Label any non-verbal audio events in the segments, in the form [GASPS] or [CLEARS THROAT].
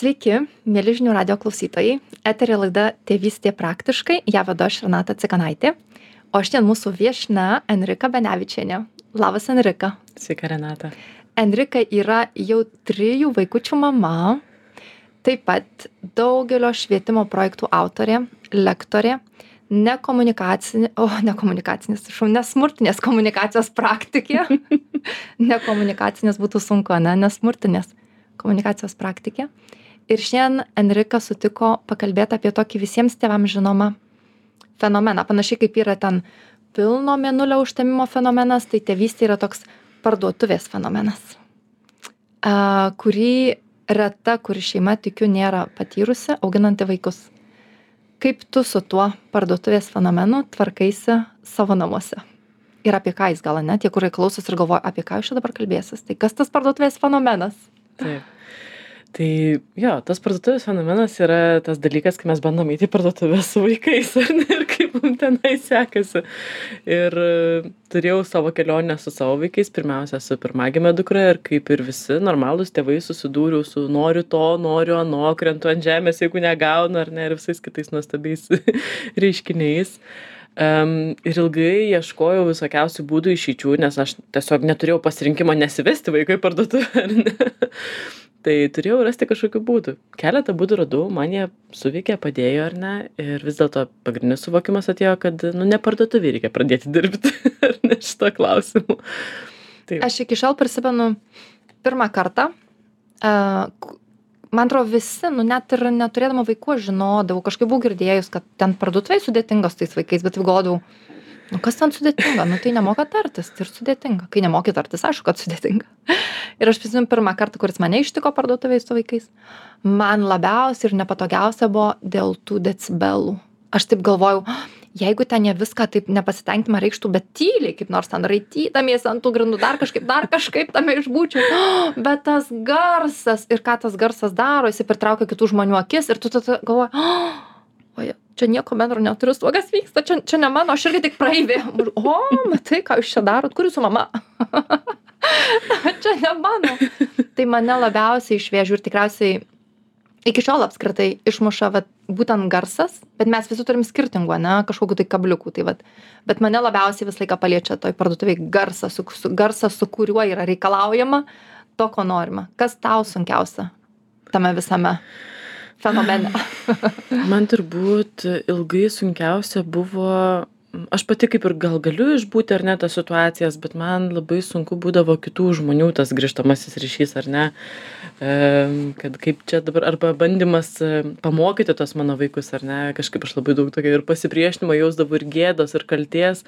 Sveiki, mėly žinių radio klausytojai. Eterė laida Tėvystė praktiškai, ją vedu aš Renata Cikanaitė. O šiandien mūsų viešna Enrika Benevičianė. Labas, Enrika. Sveika, Renata. Enrika yra jau trijų vaikučių mama, taip pat daugelio švietimo projektų autorė, lektorė, nekomunikacinė, o nekomunikacinės, šau, nesmurtinės komunikacijos praktikė. [LAUGHS] nekomunikacinės būtų sunku, ne, nesmurtinės komunikacijos praktikė. Ir šiandien Enrika sutiko pakalbėti apie tokį visiems tėvams žinomą fenomeną. Panašiai kaip yra ten pilno mėnulio užtemimo fenomenas, tai tėvystė yra toks parduotuvės fenomenas, kurį reta, kuri šeima tikiu nėra patyrusi, auginanti vaikus. Kaip tu su tuo parduotuvės fenomenu tvarkaisi savo namuose? Ir apie ką jis gal ne, tie, kurie klausosi ir galvoja, apie ką jūs čia dabar kalbėsis. Tai kas tas parduotuvės fenomenas? Taip tai jo tas parduotuvės fenomenas yra tas dalykas kai mes bandom eit į parduotuvę su vaikais ar ne ir kaip mum tenai sekasi. Ir turėjau savo kelionę su savo vaikais pirmiausia su pirmagime dukra ir kaip ir visi normalūs tėvai susidūriau su noriu to noriu ano krentu ant žemės jeigu negaunu ar ne ir visais kitais nuostabiais [LAUGHS] reiškiniais. Um, ir ilgai ieškojau visokiausių būdų išeičių, nes aš tiesiog neturėjau pasirinkimo nesivesti vaikui parduotuvę tai turėjau rasti kažkokių būdų. Keletą būdų radau man jie suveikė padėjo ar ne? Ir vis dėlto pagrindinis suvokimas atėjo kad nu ne parduotuvėj reikia pradėti [LAUGHS] dirbti ar ne šituo klausimu taip aš iki šiol prisimenu pirmą kartą a, man atrodo visi, nu net ir neturėdama vaikų, žinodavau, kažkaip buvau girdėjus, kad ten parduotuvai sudėtingos tais vaikais, bet galvodavau, nu kas ten sudėtinga? Nu tai nemoka tartis tai ir sudėtinga. Kai nemoki tartis aišku kad sudėtinga. [LAUGHS] Ir aš prisimenu pirmą kartą kuris mane ištiko parduotuvėj su vaikais. Man labiausiai ir nepatogiausia buvo dėl tų decibelų. Aš taip galvojau jeigu ten jie viską taip nepasitenkinimą reikštų bet tyliai kaip nors ten raitydamiesi ant tų grindų dar kažkaip dar kažkaip tame išbūčiau. [GASPS] Bet tas garsas ir ką tas garsas daro jisai pritraukia kitų žmonių akis ir tu tada galvoji [GASPS] oje čia nieko bendro neturiu su tuo kas vyksta čia čia ne mano aš irgi tik praeivė. O matai ką jūs čia darot kur jūsų mama? [LAUGHS] Čia ne mano. Tai mane labiausiai iš vėžių ir tikriausiai iki šiol apskritai išmuša vat būtent garsas bet mes visi turim skirtingų ane kažkokių tai kabliukų tai vat bet mane labiausiai visą laiką paliečia toj parduotuvėj garsas su, su garsas su kuriuo yra reikalaujama to ko norima. Kas tau sunkiausia tame visame fenomene? Man turbūt ilgai sunkiausia buvo aš pati kaip ir gal galiu išbūti ar ne tas situacijas bet man labai sunku būdavo kitų žmonių tas grįžtamasis ryšys ar ne? Kad kaip čia dabar arba bandymas pamokyti tuos mano vaikus ar ne? Kažkaip aš labai daug tokio ir pasipriešinimo jausdavau ir gėdos ir kaltės.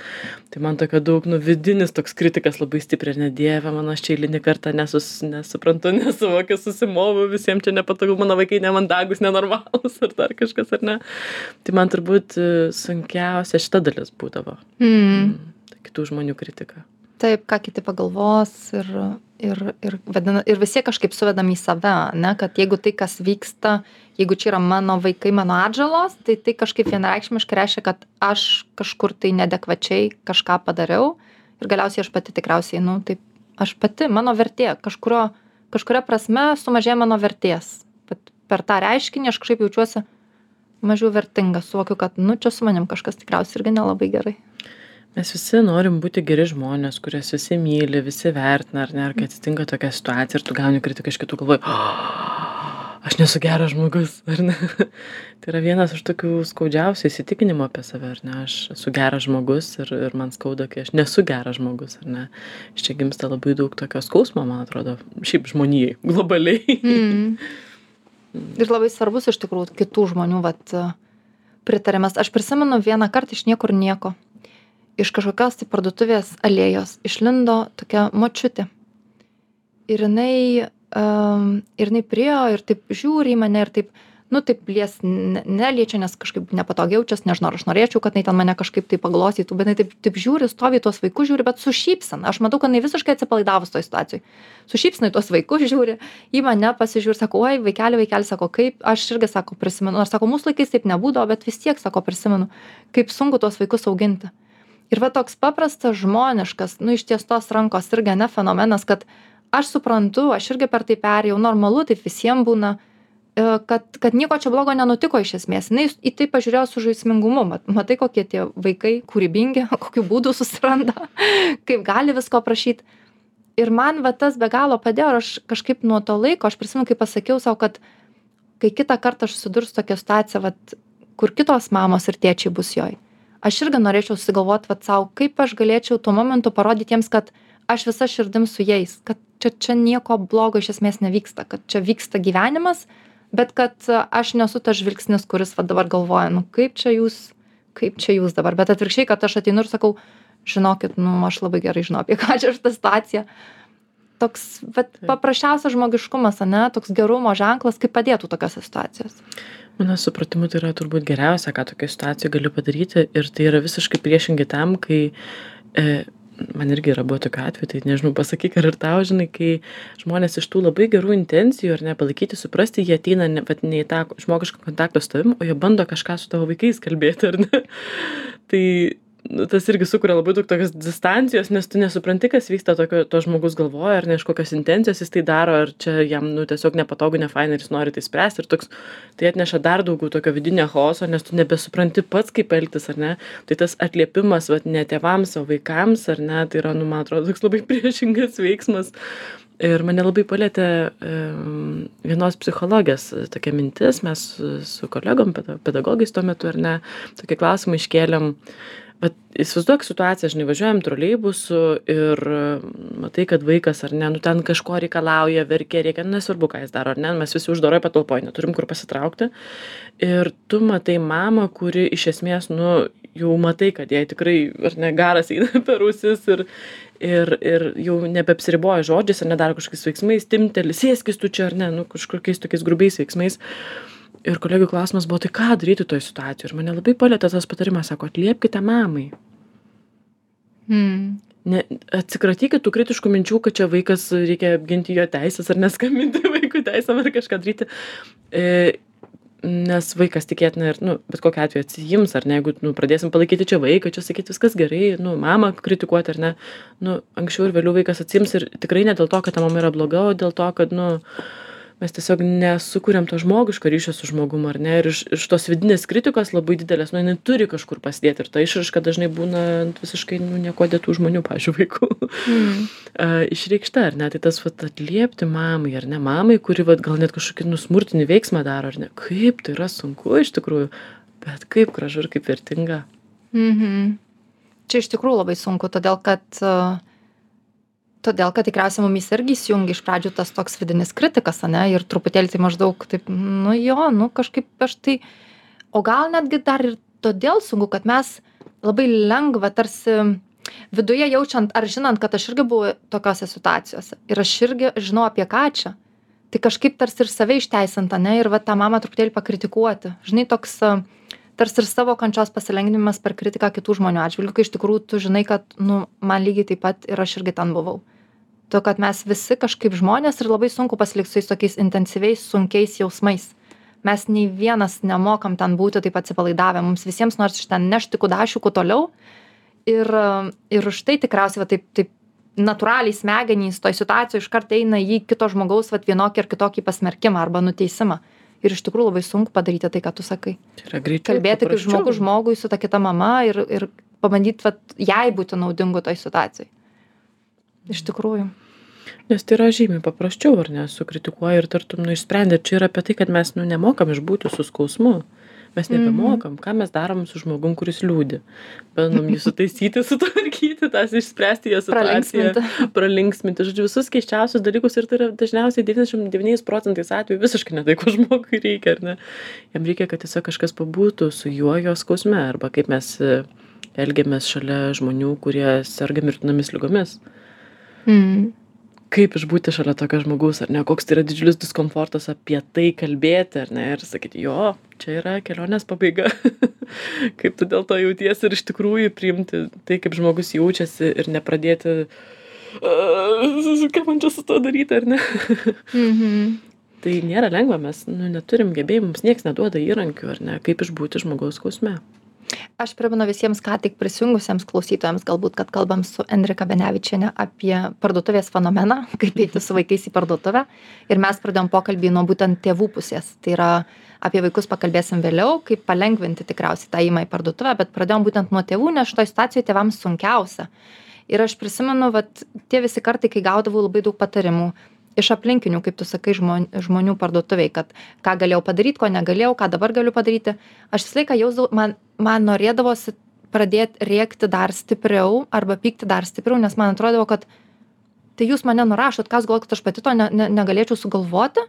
Tai man tokio daug nu vidinis toks kritikas labai stipriai ar ne? Dieve mano aš čia eilinį kartą nesus nesuprantu [LAUGHS] nesuvokiu susimoviau visiem čia nepatogu mano vaikai nemandagūs nenormalūs ar dar kažkas ar ne? Tai man turbūt sunkiausia šita dalis būdavo. Mm. Tai kitų žmonių kritika. Taip, ką kiti pagalvos ir, ir, ir, vedina, ir visi kažkaip suvedam į save, ne, kad jeigu tai, kas vyksta, jeigu čia yra mano vaikai, mano atžalos, tai tai kažkaip vienareikšmiškai reiškia, kad aš kažkur tai nedekvačiai kažką padariau ir galiausiai aš pati tikriausiai, nu, taip, aš pati, mano vertė, kažkurio, kažkuria prasme sumažėjo mano vertės. Bet per tą reiškinį aš kažkaip jaučiuosi mažiau vertinga. Suvokiu kad nu čia su manim kažkas tikriausiai irgi nelabai gerai. Mes visi norim būti geri žmonės kuriuos visi myli visi vertina ar ne ir kai atsitinka tokia situacija ir tu gauni kritiką iš kitų galvoji aš nesu geras žmogus ar ne? [LAUGHS] Tai yra vienas iš tokių skaudžiausių įsitikinimų apie save ar ne? Aš esu geras žmogus ir ir man skauda kai aš nesu geras žmogus ar ne? Iš čia gimsta labai daug tokio skausmo man atrodo šiaip žmonijai globaliai. Mm. [LAUGHS] Ir labai svarbus iš tikrųjų kitų žmonių vat, pritarimas. Aš prisimenu vieną kartą iš niekur nieko. Iš kažkokios tai parduotuvės alėjos išlindo tokia močiutė. Ir jinai, um, ir jinai priejo ir taip žiūri į mane ir taip, nu taip liest ne neliečia nes kažkaip nepatogiai jaučias nežinau ar aš norėčiau kad jinai ten mane kažkaip tai paglostytų bet jinai taip taip žiūri stovi į tuos vaikus žiūri bet su šypsena. Aš matau kad jinai visiškai atsipalaidavus toj situacijoj. Su šypsena į tuos vaikus žiūri į mane pasižiūri sako oi vaikeli vaikeli sako kaip? Aš irgi sako prisimenu nors sako mūsų laikais taip nebūdavo bet vis tiek sako prisimenu kaip sunku tuos vaikus auginti. Ir va toks paprastas žmoniškas nu ištiestos rankos irgi ane fenomenas kad aš suprantu aš irgi per tai perėjau normalu taip visiem būna kad, kad nieko čia blogo nenutiko iš esmės. Jis į tai pažiūrėjo su žaismingumu. Mat, matai, kokie tie vaikai kūrybingi, [LAUGHS] kokiu būdu susiranda, [LAUGHS] kaip gali visko prašyti. Ir man va tas be galo padėjo ir aš kažkaip nuo to laiko, aš prisimenu, kai pasakiau savo, kad kai kitą kartą aš susidursiu tokią situaciją, vat, kur kitos mamos ir tėčiai bus joj. Aš irgi norėčiau susigalvoti vat savo, kaip aš galėčiau tuo momentu parodyti jiems, kad aš visa širdim su jais, kad čia, čia nieko blogo iš esmės nevyksta, kad čia vyksta gyvenimas, bet kad aš nesu tas žvilgsnis, kuris va dabar galvoja, nu kaip čia jūs, kaip čia jūs dabar, bet atvirkščiai, kad aš ateinu ir sakau, žinokit, nu aš labai gerai žinau, apie ką čia šitą situaciją. Toks, bet paprasčiausias žmogiškumas, ne, toks gerumo ženklas, kaip padėtų tokiose situacijose. Mano supratimu, tai yra turbūt geriausia, ką tokia situacija galiu padaryti ir tai yra visiškai priešingai tam, kai e, man irgi yra buvo tokių atvejų, tai nežinau, pasakyk, ar ir tau, žinai, kai žmonės iš tų labai gerų intencijų, ar ne, palaikyti, suprasti, jie ateina ne, vat, ne į tą žmogišką kontaktą su tavim, o jie bando kažką su tavo vaikais kalbėti, ar ne. [LAUGHS] tai nu, tas irgi sukuria labai daug tokios distancijos, nes tu nesupranti, kas vyksta tokio, to žmogus galvoja, ar ne iš kokios intencijos jis tai daro, ar čia jam nu, tiesiog nepatogu, ne fain, ir jis nori tai spręsti. Ir toks, tai atneša dar daugiau tokio vidinio chaoso, nes tu nebesupranti pats, kaip elgtis, ar ne. Tai tas atliepimas, vat, ne tėvams, o vaikams, ar ne, tai yra, nu, man atrodo, toks labai [LAUGHS] priešingas veiksmas. Ir mane labai palėtė um, vienos psichologės tokia mintis, mes su kolegom, pedagogais tuo metu, ar ne, tokį klausimą iškėlėm, vat įsivaizduok situaciją žinai važiuojam troleibusu ir matai kad vaikas ar ne nu ten kažko reikalauja verkia rėkia nu nesvarbu ką jis daro ar ne mes visi uždaroj patalpoj neturim kur pasitraukti. Ir tu matai mamą kuri iš esmės nu jau matai kad jai tikrai ar ne garas eina [LAUGHS] per ausis ir ir ir jau nebeapsiriboja žodžiais ar ne daro kažkokiais veiksmais timpteli sėskis tu čia ar ne nu kažkokiais tokiais grubiais veiksmais ir kolegių klausimas buvo, tai ką daryti toj situacijoj. Ir mane labai palėtė tas patarimas, sako, atliepkite mamai. Hmm. Ne, atsikratykit tų kritiškų minčių, kad čia vaikas reikia apginti jo teisės ar neskambinti [LAUGHS] vaikų teisėm ar kažką daryti. E, nes vaikas tikėtina ir, nu, bet kokiu atveju atsijims, ar ne, jeigu, nu, pradėsim palaikyti čia vaiką, čia sakyti viskas gerai, nu, mamą kritikuoti, ar ne, nu, anksčiau ir vėliau vaikas atsijims ir tikrai ne dėl to, kad ta mama yra bloga, o dėl to, kad, nu, mes tiesiog nesukuriam to žmogiško ryšio su žmogum ar ne? Ir iš iš tos vidinės kritikos labai didelės nu jinai turi kažkur pasidėt ir ta išraiška dažnai būna ant visiškai nu niekuo dėtų žmonių pavyzdžiui vaikų. Mm. išreikšta ar ne? Tai tas vat atliepti mamai ar ne? Mamai kuri vat gal net kažkokį nu smurtinį veiksmą daro ar ne? Kaip tai yra sunku iš tikrųjų bet kaip gražu ir kaip vertinga. Mhm. Čia iš tikrųjų labai sunku todėl kad uh, todėl kad tikriausiai mumyse irgi įsijungia iš pradžių tas toks vidinis kritikas ane ir truputėlį tai maždaug taip nu jo nu kažkaip aš tai o gal netgi dar ir todėl sunku kad mes labai lengva tarsi viduje jaučiant ar žinant kad aš irgi buvau tokiose situacijose ir aš irgi žinau apie ką čia tai kažkaip tarsi ir save išteisint ane ir va tą mamą truputėlį pakritikuoti. Žinai toks tarsi ir savo kančios pasilengvinimas per kritiką kitų žmonių atžvilgiu kai iš tikrųjų tu žinai kad nu man lygiai taip pat ir aš irgi ten buvau to kad mes visi kažkaip žmonės ir labai sunku pasilikt su tais tokiais intensyviais sunkiais jausmais. Mes nei vienas nemokam ten būti taip atsipalaidavę. Mums visiems norisi iš ten nešti kudašių kuo toliau. Ir ir už tai tikriausiai va taip taip natūraliai smegenys toj situacijoj iškart eina į kito žmogaus vat vienokį ar kitokį pasmerkimą arba nuteisimą. Ir iš tikrųjų labai sunku padaryti tai ką tu sakai. Kalbėti kaip žmogus žmogui su ta kita mama ir ir pabandyt vat jai būti naudingu toj situacijoj. Iš tikrųjų Nes tai yra žymiai paprasčiau, ar ne, sukritikuoji ir tartum, nu, išsprendė. Čia yra apie tai, kad mes, nu, nemokam išbūti su skausmu. Mes mhm. nebemokam, ką mes darom su žmogum, kuris liūdi. Bandom jį sutaisyti, [LAUGHS] sutvarkyti, tas išspręsti jas pralinksminti. pralinksminti, žodžiu, visus keiščiausius dalykus ir tai yra dažniausiai 99 procentais atveju visiškai ne tai, ko [LAUGHS] žmogui reikia, ar ne. Jam reikia, kad tiesiog kažkas pabūtų su juo jo skausme, arba kaip mes e, elgiamės šalia žmonių, kurie serga mirtinomis lygomis. Mm kaip išbūti šalia tokio žmogaus, ar ne, koks tai yra didžiulis diskomfortas apie tai kalbėti, ar ne, ir sakyti, jo, čia yra kelionės pabaiga, [LAUGHS] kaip tu dėl to jauties ir iš tikrųjų priimti tai, kaip žmogus jaučiasi ir nepradėti, ką man čia su to daryti, ar ne. [LAUGHS] mhm. Tai nėra lengva, mes nu, neturim gebėjimų, mums niekas neduoda įrankių, ar ne, kaip išbūti žmogaus skausme. Aš primenu visiems, ką tik prisijungusiems klausytojams, galbūt, kad kalbam su Enrika Benevičiane apie parduotuvės fenomeną, [LAUGHS] kaip eiti su vaikais į parduotuvę. Ir mes pradėjom pokalbį nuo būtent tėvų pusės. Tai yra apie vaikus pakalbėsim vėliau, kaip palengvinti tikriausiai tą įmą į parduotuvę, bet pradėjom būtent nuo tėvų, nes šitoje situacijoje tėvams sunkiausia. Ir aš prisimenu, kad tie visi kartai, kai gaudavau labai daug patarimų, iš aplinkinių kaip tu sakai žmon žmonių parduotuvėj kad ką galėjau padaryt ko negalėjau ką dabar galiu padaryti. Aš visą laiką jausdavau man man norėdavosi pradėt rėkti dar stipriau arba pykti dar stipriau nes man atrodydavo kad tai jūs mane nurašot ką jūs galvojat kad aš pati to ne ne negalėčiau sugalvoti.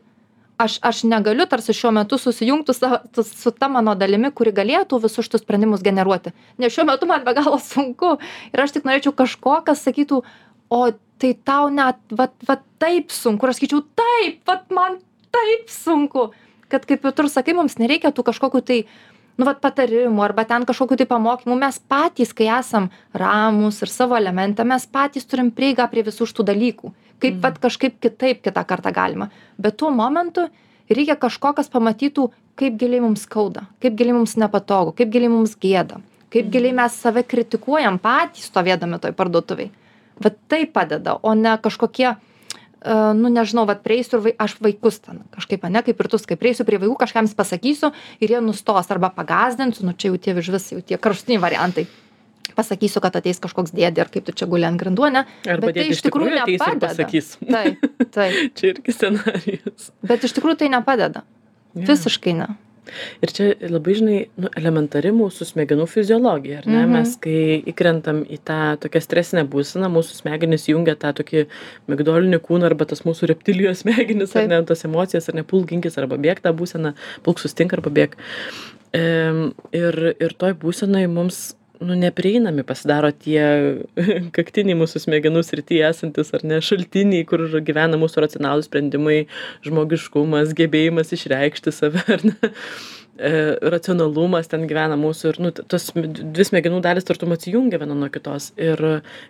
Aš aš negaliu tarsi šiuo metu susijungt su savo su ta mano dalimi kuri galėtų visus šitus sprendimus generuoti. Nes šiuo metu man be galo sunku. Ir aš tik norėčiau kažko kas sakytų o tai tau net vat vat taip sunku. Ir aš sakyčiau taip vat man taip sunku. Kad kaip ir tu ir sakai mums nereikia tų kažkokių tai nu vat patarimų arba ten kažkokių tai pamokymų. Mes patys kai esam ramūs ir savo elemente mes patys turim prieigą prie visų šitų dalykų. Kaip vat kažkaip kitaip kitą kartą galima. Bet tuo momentu reikia kažko kas pamatytų kaip giliai mums skauda kaip giliai mums nepatogu kaip giliai mums gėda kaip giliai mes save kritikuojam patys stovėdami toj parduotuvėj vat tai padeda o ne kažkokie e, nu nežinau vat prieisiu ir vai aš vaikus ten kažkaip ane kaip ir tu sakai prieisiu prie vaikų kažką jiems pasakysiu ir jie nustos arba pagąsdinsiu nu čia jau tie išvis jau tie kraštutiniai variantai pasakysiu kad ateis kažkoks dėdė ir kaip tu čia guli ant grindų ane Arba bet tai iš tikrųjų ir nepadeda pasakys. taip taip [LAUGHS] Čia irgi scenarijus. bet iš tikrųjų tai nepadeda Jo. visiškai ne Ir čia labai, žinai, nu, elementari mūsų smegenų fiziologija, ar ne? Mhm. Mes, kai įkrentam į tą tokią stresinę būseną, mūsų smegenys jungia tą tokį migdolinį kūną arba tas mūsų reptilijos [LAUGHS] smegenis, ar Taip. ne, tas emocijas, ar ne, pulginkis arba bėg tą būseną, pulk sustink arba bėg. Ehm, ir, ir toj būsenai mums nu, neprieinami pasidaro tie [LAUGHS] kaktiniai mūsų smegenų srityje esantis ar ne šaltiniai, kur gyvena mūsų racionalūs sprendimai, žmogiškumas, gebėjimas išreikšti save, [LAUGHS] ar ne, e, racionalumas ten gyvena mūsų ir nu, tos dvi smegenų dalis tartum atsijungia viena nuo kitos. Ir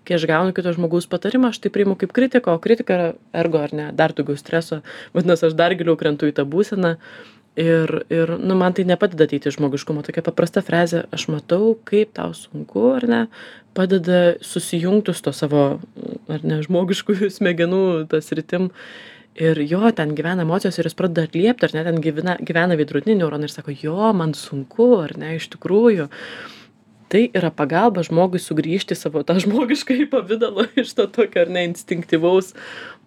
kai aš gaunu kito žmogaus patarimą, aš tai priimu kaip kritiką, o kritika ergo ar ne, dar daugiau streso, vadinasi, aš dar giliau krentu į tą būseną. Ir, ir nu, man tai nepadeda ateiti į žmogiškumą. Tokia paprasta frazė, aš matau, kaip tau sunku, ar ne, padeda susijungti su to savo, ar ne, žmogiškųjų [LAUGHS] smegenų tas rytim. Ir jo, ten gyvena emocijos ir jis pradeda atliepti, ar ne, ten gyvena, gyvena veidrodiniai neuronai ir sako, jo, man sunku, ar ne, iš tikrųjų. Tai yra pagalba žmogui sugrįžti į savo tą žmogišką pavydalą [LAUGHS] iš to tokio, ar ne, instinktyvaus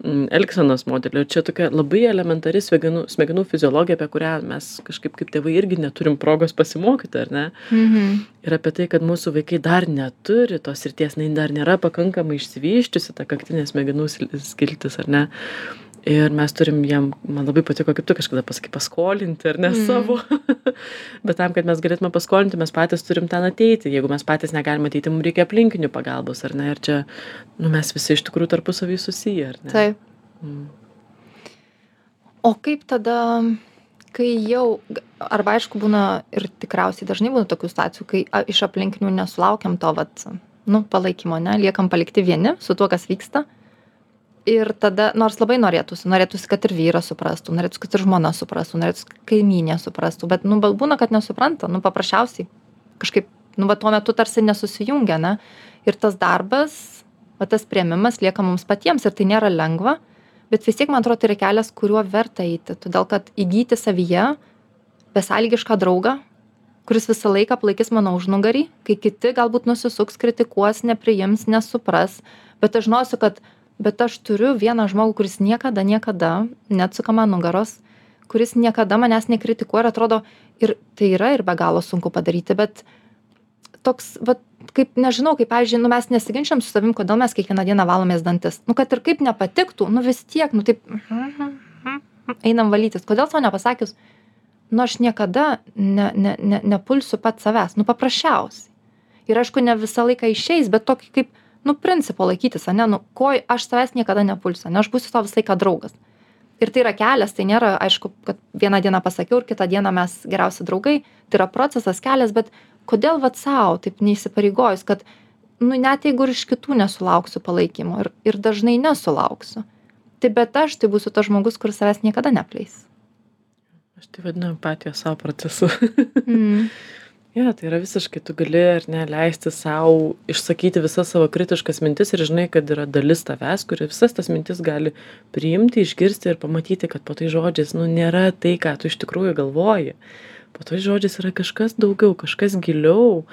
mm, elgsenos modelio. Ir čia tokia labai elementari smegenų, smegenų fiziologija, apie kurią mes kažkaip kaip tėvai irgi neturim progos pasimokyti, ar ne? mhm. Ir apie tai, kad mūsų vaikai dar neturi tos ryties, jinai dar nėra pakankamai išsivyščiusi, ta kaktinė smegenų skiltis, ar ne? Ir mes turim jiem, man labai patiko, kaip tu kažkada pasakai, paskolinti, ar ne Mm. savo. [LAUGHS] Bet tam, kad mes galėtume paskolinti, mes patys turim ten ateiti. Jeigu mes patys negalime ateiti, mums reikia aplinkinių pagalbos, ar ne? Ir čia, nu, mes visi iš tikrųjų tarpusavį susiję, ar ne? taip Mm. o kaip tada kai jau arba aišku būna ir tikriausiai dažnai būna tokių situacijų kai iš aplinkinių nesulaukiam to vat nu palaikymo ne liekam palikti vieni su tuo kas vyksta ir tada nors labai norėtųsi norėtųsi kad ir vyras suprastų norėtųsi kad ir žmona suprastų norėtųsi kaimynė suprastų bet nu bet būna kad nesupranta nu paprasčiausiai kažkaip nu va tuo metu tarsi nesusijungia ne? Ir tas darbas va tas priėmimas lieka mums patiems ir tai nėra lengva bet vis tiek man atrodo tai yra kelias kuriuo verta eiti. Todėl kad įgyti savyje besąlygišką draugą kuris visą laiką palaikys mano užnugarį kai kiti galbūt nusisuks kritikuos nepriims nesupras bet aš žinosiu kad bet aš turiu vieną žmogų kuris niekada niekada neatsuka man nugaros kuris niekada manęs nekritikuoja ir atrodo ir tai yra ir be galo sunku padaryti bet toks vat kaip nežinau kaip pavyzdžiui nu mes nesiginčijam su savim kodėl mes kiekvieną dieną valomės dantis. Nu kad ir kaip nepatiktų nu vis tiek nu taip einam valytis. Kodėl sau nepasakius? Nu aš niekada ne ne ne nepulsiu pats savęs. Nu paprasčiausiai. Ir aišku ne visą laiką išeis bet tokį kaip nu principo laikytis ane nu ko aš savęs niekada nepulsiu ane aš būsiu tau visą laiką draugas ir tai yra kelias tai nėra aišku kad vieną dieną pasakiau ir kitą dieną mes geriausi draugai tai yra procesas kelias bet kodėl vat sau taip neįsipareigojus kad nu net jeigu ir iš kitų nesulauksiu palaikymo ir ir dažnai nesulauksiu tai bet aš tai būsiu tas žmogus kuris savęs niekada neapleis Aš tai vadinu empatijos savo procesu. mm. [LAUGHS] jo tai yra visiškai tu gali ar ne leisti sau išsakyti visas savo kritiškas mintis ir žinai kad yra dalis tavęs kuri visas tas mintis gali priimti išgirsti ir pamatyti kad po tais žodžiais nu nėra tai ką tu iš tikrųjų galvoji. Po tais žodžiais yra kažkas daugiau kažkas giliau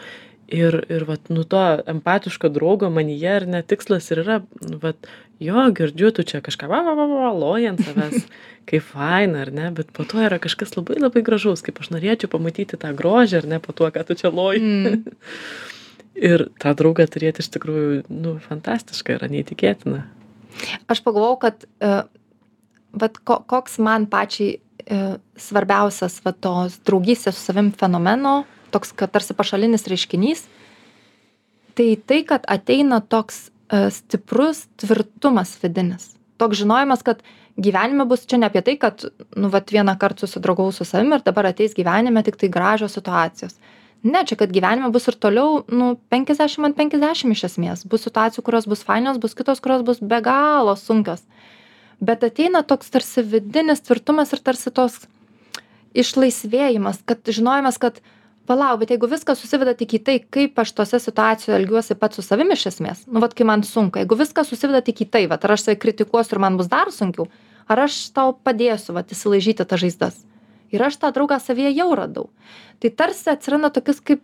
ir ir vat nu to empatiško draugo manyje ar ne tikslas ir yra nu vat jo girdžiu tu čia kažką va va va va loji ant savęs [LAUGHS] kaip faina ar ne bet po to yra kažkas labai labai gražaus kaip aš norėčiau pamatyti tą grožį ar ne po tuo ką tu čia loji Mm. [LAUGHS] ir tą draugą turėti iš tikrųjų nu fantastiška yra neįtikėtina Aš pagalvojau, kad uh, vat, ko, koks man pačiai uh, svarbiausias va, tos draugystės su savim fenomeno, toks, kad tarsi pašalinis reiškinys, tai tai, kad ateina toks uh, stiprus tvirtumas vidinis. Toks žinojimas, kad gyvenime bus čia ne apie tai, kad, nu, vat vieną kartą susidraugau su savim ir dabar ateis gyvenime tik tai gražios situacijos. Ne, čia, kad gyvenime bus ir toliau, nu, 50 ant 50 iš esmės. Bus situacijų, kurios bus fainos, bus kitos, kurios bus be galo sunkios. Bet ateina toks tarsi vidinis tvirtumas ir tarsi toks išlaisvėjimas, kad žinojimas, kad palauk, bet jeigu viskas susiveda tik į tai, kaip aš tose situacijoje elgiuosi pats su savimi iš esmės, nu, vad, kai man sunku, jeigu viskas susiveda tik į tai, vad, ar aš save kritikuosiu ir man bus dar sunkiau, ar aš tau padėsiu, vad, įsilaižyti tą žaizdas. Ir aš tą draugą savyje jau radau. Tai tarsi atsiranda tokius kaip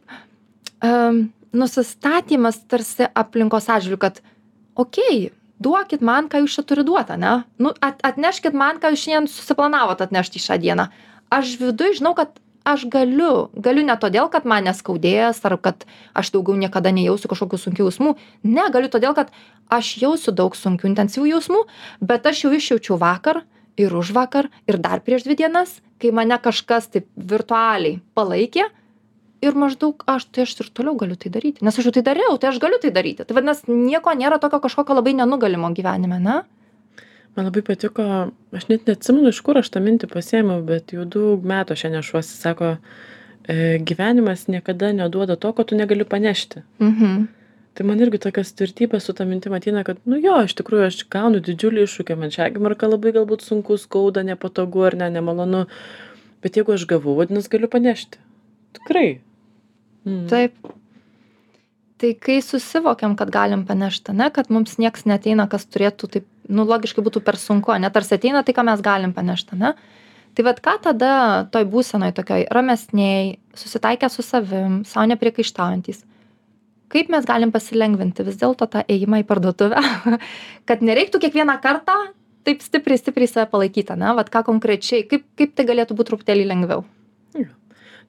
um, nusistatymas tarsi aplinkos atžvilgiu, kad, okei, okay, duokit man, ką jūs čia turi duoti, ne? Nu, at, atneškit man, ką jūs šiandien susiplanavot atnešti šią dieną. Aš viduje žinau, kad aš galiu. Galiu ne todėl, kad man neskaudės ar kad aš daugiau niekada nejausiu kažkokių sunkių jausmų. Ne, galiu todėl, kad aš jausiu daug sunkių intensyvių jausmų, bet aš jau išjaučiau vakar ir už vakar ir dar prieš dvi dienas, kai mane kažkas taip virtualiai palaikė ir maždaug aš tai aš ir toliau galiu tai daryti. Nes aš jau tai dariau, tai aš galiu tai daryti. Tai vadinasi, nieko nėra tokio kažkokio labai nenugalimo gyvenime, ne? Man labai patiko aš net neatsimenu iš kur aš tą mintį pasiėmiau bet jau daug metų aš ją nešuosi sako e, gyvenimas niekada neduoda to ko tu negali panešti Mhm. tai man irgi tokios tvirtybės su ta mintim ateina kad nu jo iš tikrųjų aš gaunu didžiulį iššūkį man šią akimirką labai galbūt sunku skauda nepatogu ar ne nemalonu bet jeigu aš gavau vadinas galiu panešti tikrai mm. Taip. Tai kai susivokiam, kad galim panešti, ne, kad mums nieks neteina, kas turėtų taip, nu, logiškai būtų per sunku, net tarsi ateina tai, ką mes galim panešti, ne? Tai vad ką tada toj būsenoj tokioj ramesniai, susitaikę su savim, savo nepriekaištaujantis, kaip mes galim pasilengvinti vis dėlto tą ėjimą į parduotuvę, [LAUGHS] kad nereiktų kiekvieną kartą taip stipriai, stipriai save palaikyti, ne? Vad ką konkrečiai, kaip, kaip tai galėtų būti truputėlį lengviau.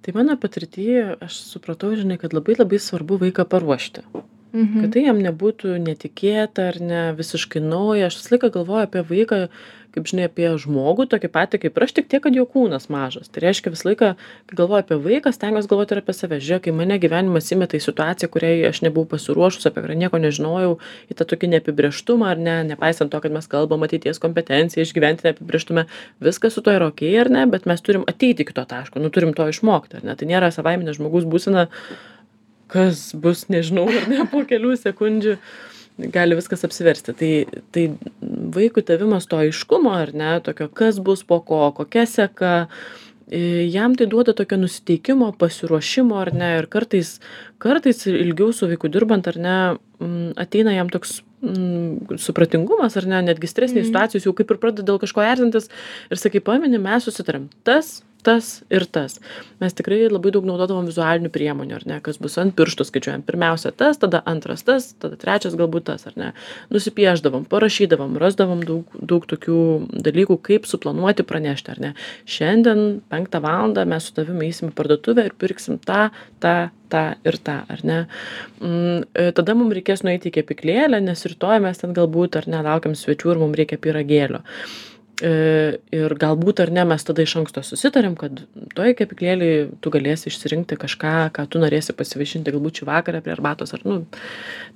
Tai mano patirtyje aš supratau, žinai, kad labai labai svarbu vaiką paruošti. Mhm. Kad tai jam nebūtų netikėta ar ne visiškai nauja. Aš visą laiką galvoju apie vaiką, kaip žinai, apie žmogų tokį patį kaip ir aš, tik tiek, kad jo kūnas mažas. Tai reiškia visą laiką, kai galvoju apie vaiką, stengiuosi galvoti ir apie save. Žiūrėk, kai mane gyvenimas įmeta į situaciją, kuriai aš nebuvau pasiruošus, apie kurią nieko nežinojau, į tą tokį neapibrieštumą ar ne, nepaisant to, kad mes kalbam ateities kompetenciją, išgyventi neapibrieštumą, viskas su to yra ok ar ne, bet mes turim ateiti iki to taško, nu turim to išmokti, ar ne. Tai nėra savaiminė žmogus būsina, kas bus, nežinau, ar ne, po kelių sekundžių gali viskas apsiversti. Tai, tai vaikų tavimas to aiškumo, ar ne, tokio, kas bus po ko, kokia seka, jam tai duoda tokio nusiteikimo, pasiruošimo, ar ne, ir kartais, kartais ilgiau su vaiku dirbant, ar ne, ateina jam toks mm, supratingumas, ar ne, netgi stresinės Mhm. situacijos jau kaip ir pradeda dėl kažko erzintis ir sakai, pameni, mes susitarėm, tas, tas ir tas. Mes tikrai labai daug naudodavom vizualinių priemonių, ar ne, kas bus ant pirštų skaičiuojam. Pirmiausia tas, tada antras tas, tada trečias galbūt tas, ar ne. Nusipieždavom, parašydavom, rasdavom daug, daug tokių dalykų, kaip suplanuoti pranešti, ar ne. Šiandien penktą valandą mes su tavimi eisim į parduotuvę ir pirksim tą, tą, tą ir tą, ar ne. Mm, e, tada mums reikės nueiti į kepyklėlę, nes rytoj mes ten galbūt ar nelaukiam svečių ir mums reikia piragėlio. E, ir galbūt ar ne mes tada iš anksto susitarėm, kad toj kepyklėlėje tu galėsi išsirinkti kažką, ką tu norėsi pasivaišinti galbūt šį vakarą prie arbatos. Ar, nu,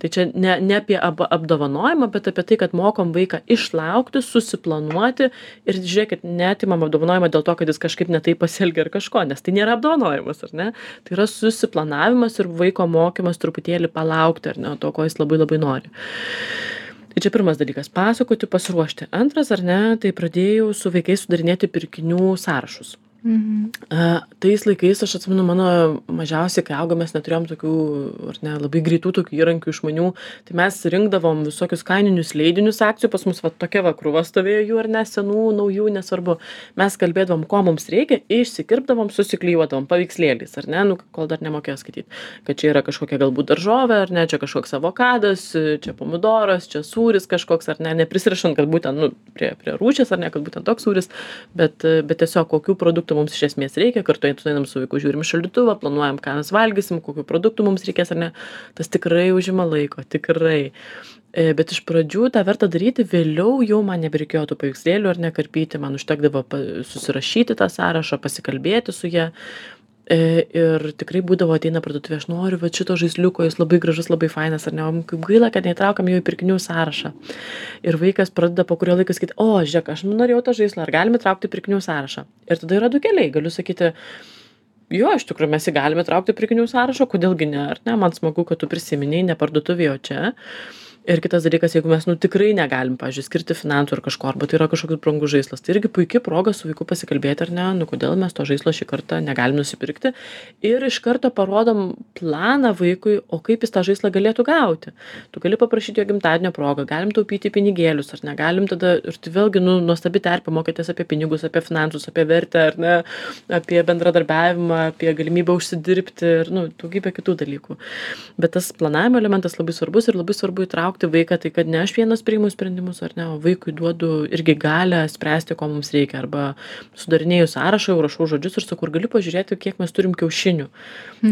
tai čia ne, ne apie ab, apdovanojimą, bet apie tai, kad mokom vaiką išlaukti, susiplanuoti ir žiūrėkit, netimam apdovanojimą dėl to, kad jis kažkaip netai pasielgia ar kažko, nes tai nėra apdovanojimas, ar ne? Tai yra susiplanavimas ir vaiko mokymas truputėlį palaukti, ar ne, to, ko jis labai labai nori. Tai čia pirmas dalykas - pasakoti, pasiruošti. Antras, ar ne, tai pradėjau su vaikais sudarinėti pirkinių sąrašus. Mhm. A, tais laikais aš atsimenu mano mažiausiai, kai augom, mes neturėjom tokių, ar ne, labai greitų tokių įrankių išmanių, tai mes rinkdavom visokius kaininius leidinius akcijų, pas mus va tokia va krūva stovėjo jų ar ne, senų, naujų, nesvarbu. Mes kalbėdavom, ko mums reikia, išsikirpdavom, susiklyjuodavom paveikslėliais, ar ne, nu, kol dar nemokėjau skaityti, kad čia yra kažkokia galbūt daržovė, ar ne, čia kažkoks avokadas, čia pomidoras, čia sūris kažkoks, ar ne, neprisirašant, kad būtent, nu, prie, prie rūšės, ar ne, kad būtent toks sūris, bet, bet tiesiog kokių produktų produktų mums iš esmės reikia kartu einam su vaiku žiūrim šaldytuvą planuojam ką mes valgysim kokių produktų mums reikės ar ne. Tas tikrai užima laiko tikrai. E, bet iš pradžių tą verta daryti vėliau jau man nebereikėjo tų paveikslėlių ar ne karpyti man užtekdavo susirašyti tą sąrašą pasikalbėti su E, ir tikrai būdavo ateina parduotuvė, aš noriu va šito žaisliuko, jis labai gražus, labai fainas, ar ne, o kaip gaila, kad neįtraukam jo į pirkinių sąrašą. Ir vaikas pradeda po kurio laiko sakyti, o, žiūrėk, aš norėjau tą žaislą, ar galime įtraukti į pirkinių sąrašą. Ir tada yra du keliai, galiu sakyti, jo, iš tikrųjų mes jį galime įtraukti į pirkinių sąrašą, kodėlgi ne, ar ne, man smagu, kad tu prisiminiai, ne parduotuvėje, o čia ir kitas dalykas jeigu mes nu tikrai negalim pavyzdžiui skirti finansų ar kažko arba tai yra kažkoks brangus žaislas tai irgi puiki proga su vaiku pasikalbėti ar ne nu kodėl mes to žaislo šį kartą negalim nusipirkti. Ir iš karto parodom planą vaikui o kaip jis tą žaislą galėtų gauti. Tu gali paprašyti jo gimtadienio proga galim taupyti pinigėlius ar ne galim tada ir tai vėlgi nu nuostabi terpė mokytis apie pinigus apie finansus apie vertę ar ne apie bendradarbiavimą apie galimybę užsidirbti ir nu daugybę kitų dalykų. Bet tas planavimo elementas labai svarbus ir labai svarbu įtraukti įtraukti vaiką tai kad ne aš vienas priimu sprendimus ar ne o vaikui duodu irgi galią spręsti ko mums reikia. Arba sudarinėju sąrašą jau rašau žodžius ir sakau ar gali pažiūrėti kiek mes turim kiaušinių.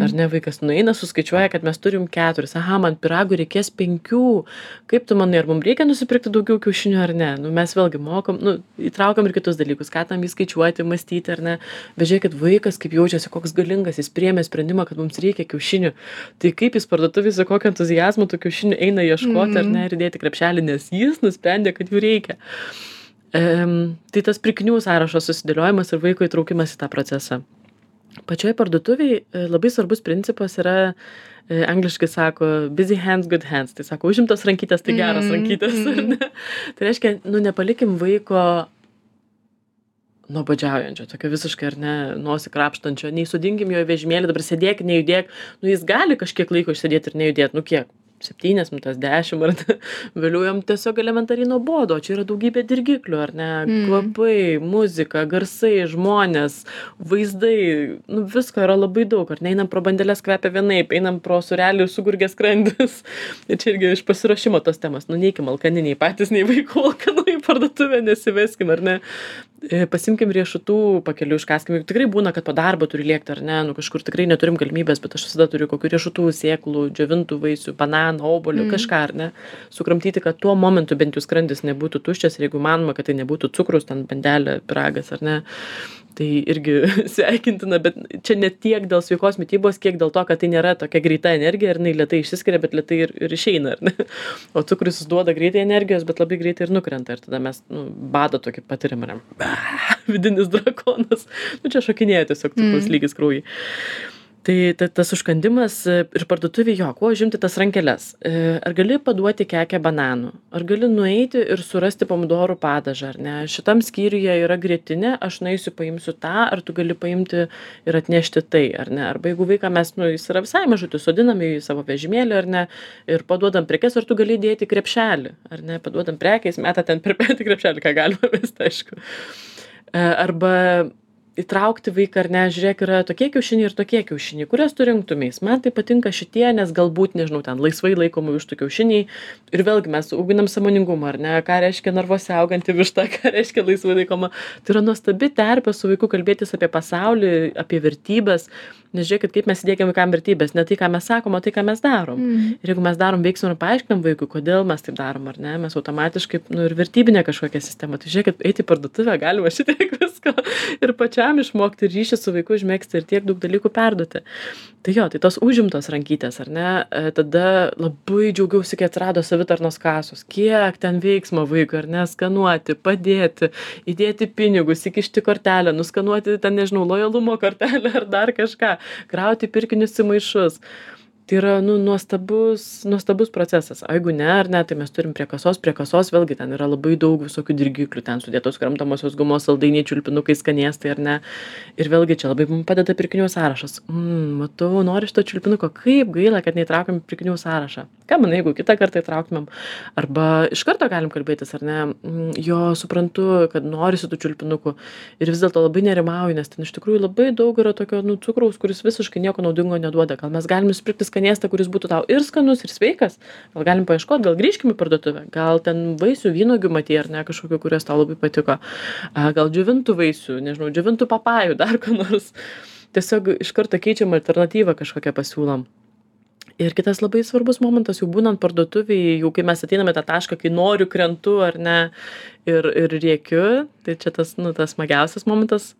Ar ne vaikas nueina suskaičiuoja kad mes turim keturis. Aha man pyragui reikės penkių. Kaip tu manai ar mum reikia nusipirkti daugiau kiaušinių ar ne? Nu mes vėlgi mokom nu įtraukiam ir kitus dalykus. Skatinam jį skaičiuoti mąstyti ar ne? Bet žiūrėkit vaikas kaip jaučiasi koks galingas jis priėmė sprendimą kad mums reikia kiaušinių. Tai kaip jis parduotuvėj su kokiu entuziazmu tų kiaušinių eina ieškoti ar ne ir įdėti krepšelį nes jis nusprendė kad jų reikia. Em, tai tas pirkinių sąrašo susidėliojimas ir vaiko įtraukimas į tą procesą. Pačioj parduotuvėj e, labai svarbus principas yra e, angliškai sako busy hands good hands. Tai sako užimtos rankytės tai geros Mm, rankytės mm. ne? Tai reiškia nu nepalikim vaiko nuobodžiaujančio tokio visiškai ar ne nosį krapštančio. Nei sodinkim jo vežimėlį dabar sėdėk nejudėk. Nu jis gali kažkiek laiko išsėdėt ir nejudėt. Nu kiek septynias minutes dešim ar ne vėliau jam tiesiog elementariai nuobodu o čia yra daugybė dirgiklių ar ne? Mm. kvapai muzika garsai žmonės vaizdai nu visko yra labai daug ar ne? Einam pro bandeles kvepia vienaip einam pro sūrelį sugurgia skrandis. [LAUGHS] Ir čia irgi iš pasiruošimo tos temos nu neikim alkani nei patys nei vaikų alkanų parduotuvę nesiveskim ar ne? E, pasiimkim riešutų pakeliui iškąskim juk tikrai būna kad po darbo turi lėkti ar ne? Nu kažkur tikrai neturim galimybės bet aš visada turiu kokių riešutų sėklų džiovintų vaisių bananų obuolių Mm. kažką ar ne? Sukramtyti kad tuo momentu bent jau skrandis nebūtų tuščias ir jeigu įmanoma kad tai nebūtų cukrus ten bandelė pyragas ar ne tai irgi [LAUGHS] sveikintina bet čia ne tiek dėl sveikos mitybos kiek dėl to kad tai nėra tokia greita energija ir jinai lėtai išsiskiria bet lėtai ir ir išeina ar ne? [LAUGHS] O cukrus jis duoda greitai energijos bet labai greitai ir nukrenta ir tada mes nu badą tokį patiriam ar ne? [LAUGHS] Vidinis drakonas. Nu čia šokinėja tiesiog cukraus Mm. lygis kraujy tai ta tas užkandimas e, ir parduotuvėj jo kuo užimti tas rankeles? E, ar gali paduoti kekę bananų? Ar gali nueiti ir surasti pomidorų padažą ar ne? Šitam skyriuje yra grietinė aš nueisiu paimsiu tą ar tu gali paimti ir atnešti tai ar ne? Arba jeigu vaiką mes nu jis yra visai mažutis sodinam į savo vežimėlį ar ne? Ir paduodam prekes ar tu gali įdėti į krepšelį ar ne? Paduodam prekę jis meta ten per petį krepšelį ką galima [LAUGHS] mest aišku. E, arba įtraukti vaiką ar ne žiūrėk yra tokie kiaušiniai ir tokie kiaušiniai kuriuos tu rinktumeis. Man tai patinka šitie nes galbūt nežinau ten laisvai laikomų vištų kiaušiniai. Ir vėlgi mes auginam sąmoningumą ar ne? Ką reiškia narvuose auganti višta [LAUGHS] ką reiškia laisvai laikoma? Tai yra nuostabi terpė su vaiku kalbėtis apie pasaulį apie vertybes. Nes žiūrėkit kaip mes įdiegiam vaikam vertybes. Ne tai ką mes sakom o tai ką mes darom. Mm. ir jeigu mes darom veiksmą ir paaiškinam vaikui kodėl mes taip darom ar ne mes automatiškai nu ir vertybinę kažkokią sistemą tai žiūrėkit eit į parduotuvę galima šitiek [LAUGHS] visko. Ir pačiam išmokti ir ryšį su vaiku užmegzti ir tiek daug dalykų perduoti. Tai jo tai tos užimtos rankytės ar ne e, tada labai džiaugiausi kai atsirado savitarnos kasos. Kiek ten veiksmo vaikui ar ne skanuoti padėti įdėti pinigus įkišti kortelę nuskanuoti ten nežinau lojalumo kortelę ar dar kažką krauti pirkinius į maišus tai yra nu nuostabus nuostabus procesas. O jeigu ne ar ne tai mes turim prie kasos prie kasos vėlgi ten yra labai daug visokių dirgiklių ten sudėtos kramtomosios gumos saldainiai čiulpinukai skanėstai ar ne. Ir vėlgi čia labai mum padeda pirkinių sąrašas. Mm, matau nori šito čiulpinuko. Kaip gaila kad neįtraukėm į pirkinių sąrašą. Ką manai jeigu kitą kartą įtrauktumėm? Arba iš karto galim kalbėtis ar ne? Mm, jo suprantu kad norisi tų čiulpinukų. Ir vis dėlto labai nerimauju nes ten iš tikrųjų labai daug yra tokio nu cukraus kuris visiškai nieko naudingo neduoda. Gal mes galim nusipirkti skanėstą kuris būtų tau ir skanus ir sveikas. Gal galim paieškot gal grįžkim į parduotuvę. Gal ten vaisių vynuogių matei ar ne kažkokių kurios tau labai patiko. A gal džiovintų vaisių nežinau džiovintų papajų [LAUGHS] dar ko nors. Tiesiog iš karto keičiam alternatyvą kažkokią pasiūlom. Ir kitas labai svarbus momentas jau būnant parduotuvėj jau kai mes ateinam į tą tašką kai noriu krentu ar ne ir ir rėkiu tai čia tas nu tas smagiausias momentas.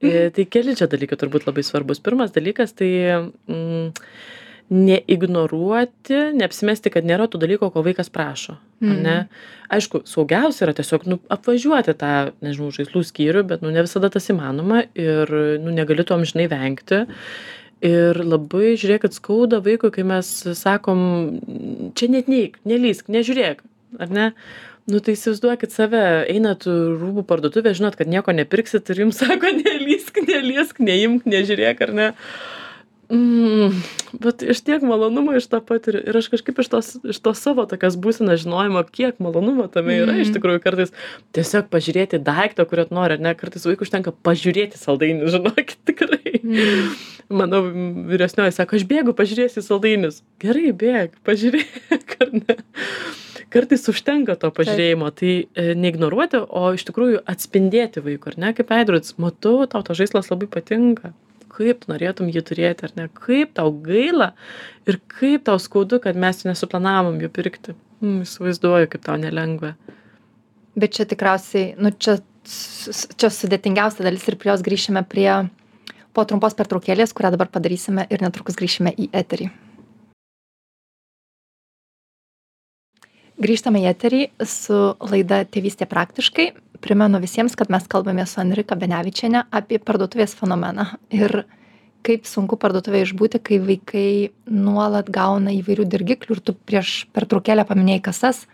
E, tai keli čia dalykai turbūt labai svarbūs pirmas dalykas tai mm, neignoruoti neapsimesti kad nėra tų dalykų ko vaikas prašo ane aišku saugiausia yra tiesiog nu apvažiuoti tą nežinau žaislų skyrių bet nu ne visada tas įmanoma ir nu negali to amžinai vengti. Ir labai žiūrėkit skauda vaikui kai mes sakom čia net neik nelįsk nežiūrėk ar ne? Nu tai įsivaizduokit save einat rūbų parduotuvę žinot kad nieko nepirksit ir jums [LAUGHS] sako nelįsk neliesk neimk nežiūrėk ar ne Mm, bet iš tiek malonumo iš to patiriu ir aš kažkaip iš tos, iš to savo tokios būsenos žinojimo, kiek malonumo tame yra mm. iš tikrųjų kartais tiesiog pažiūrėti daiktą, kurio nori, ne, kartais vaikų užtenka pažiūrėti saldainius, [LAUGHS] žinokit, tikrai. Mm. Mano vyresnioji sako, aš bėgu, pažiūrėsiu saldainius. Gerai, bėg, pažiūrėk, [LAUGHS] ar ne. Kartais užtenka to pažiūrėjimo, tai e, neignoruoti, o iš tikrųjų atspindėti vaikų, ar ne, kaip veidrodis, matau, tau to žaislas labai patinka, kaip tu norėtum jį turėti ar ne? Kaip tau gaila ir kaip tau skaudu kad mes nesuplanavom jų pirkti? Mm, įsivaizduoju kaip tau nelengva. Bet čia tikriausiai nu čia čia sudėtingiausia dalis ir prie jos grįšime prie po trumpos pertraukėlės kurią dabar padarysime ir netrukus grįšime į eterį grįžtame į eterį su laida tėvystė praktiškai. Primenu visiems kad mes kalbamės su enrika benevičiene apie parduotuvės fenomeną. Ir kaip sunku parduotuvėje išbūti kai vaikai nuolat gauna įvairių dirgiklių ir tu prieš pertraukėlę paminėjai kasas.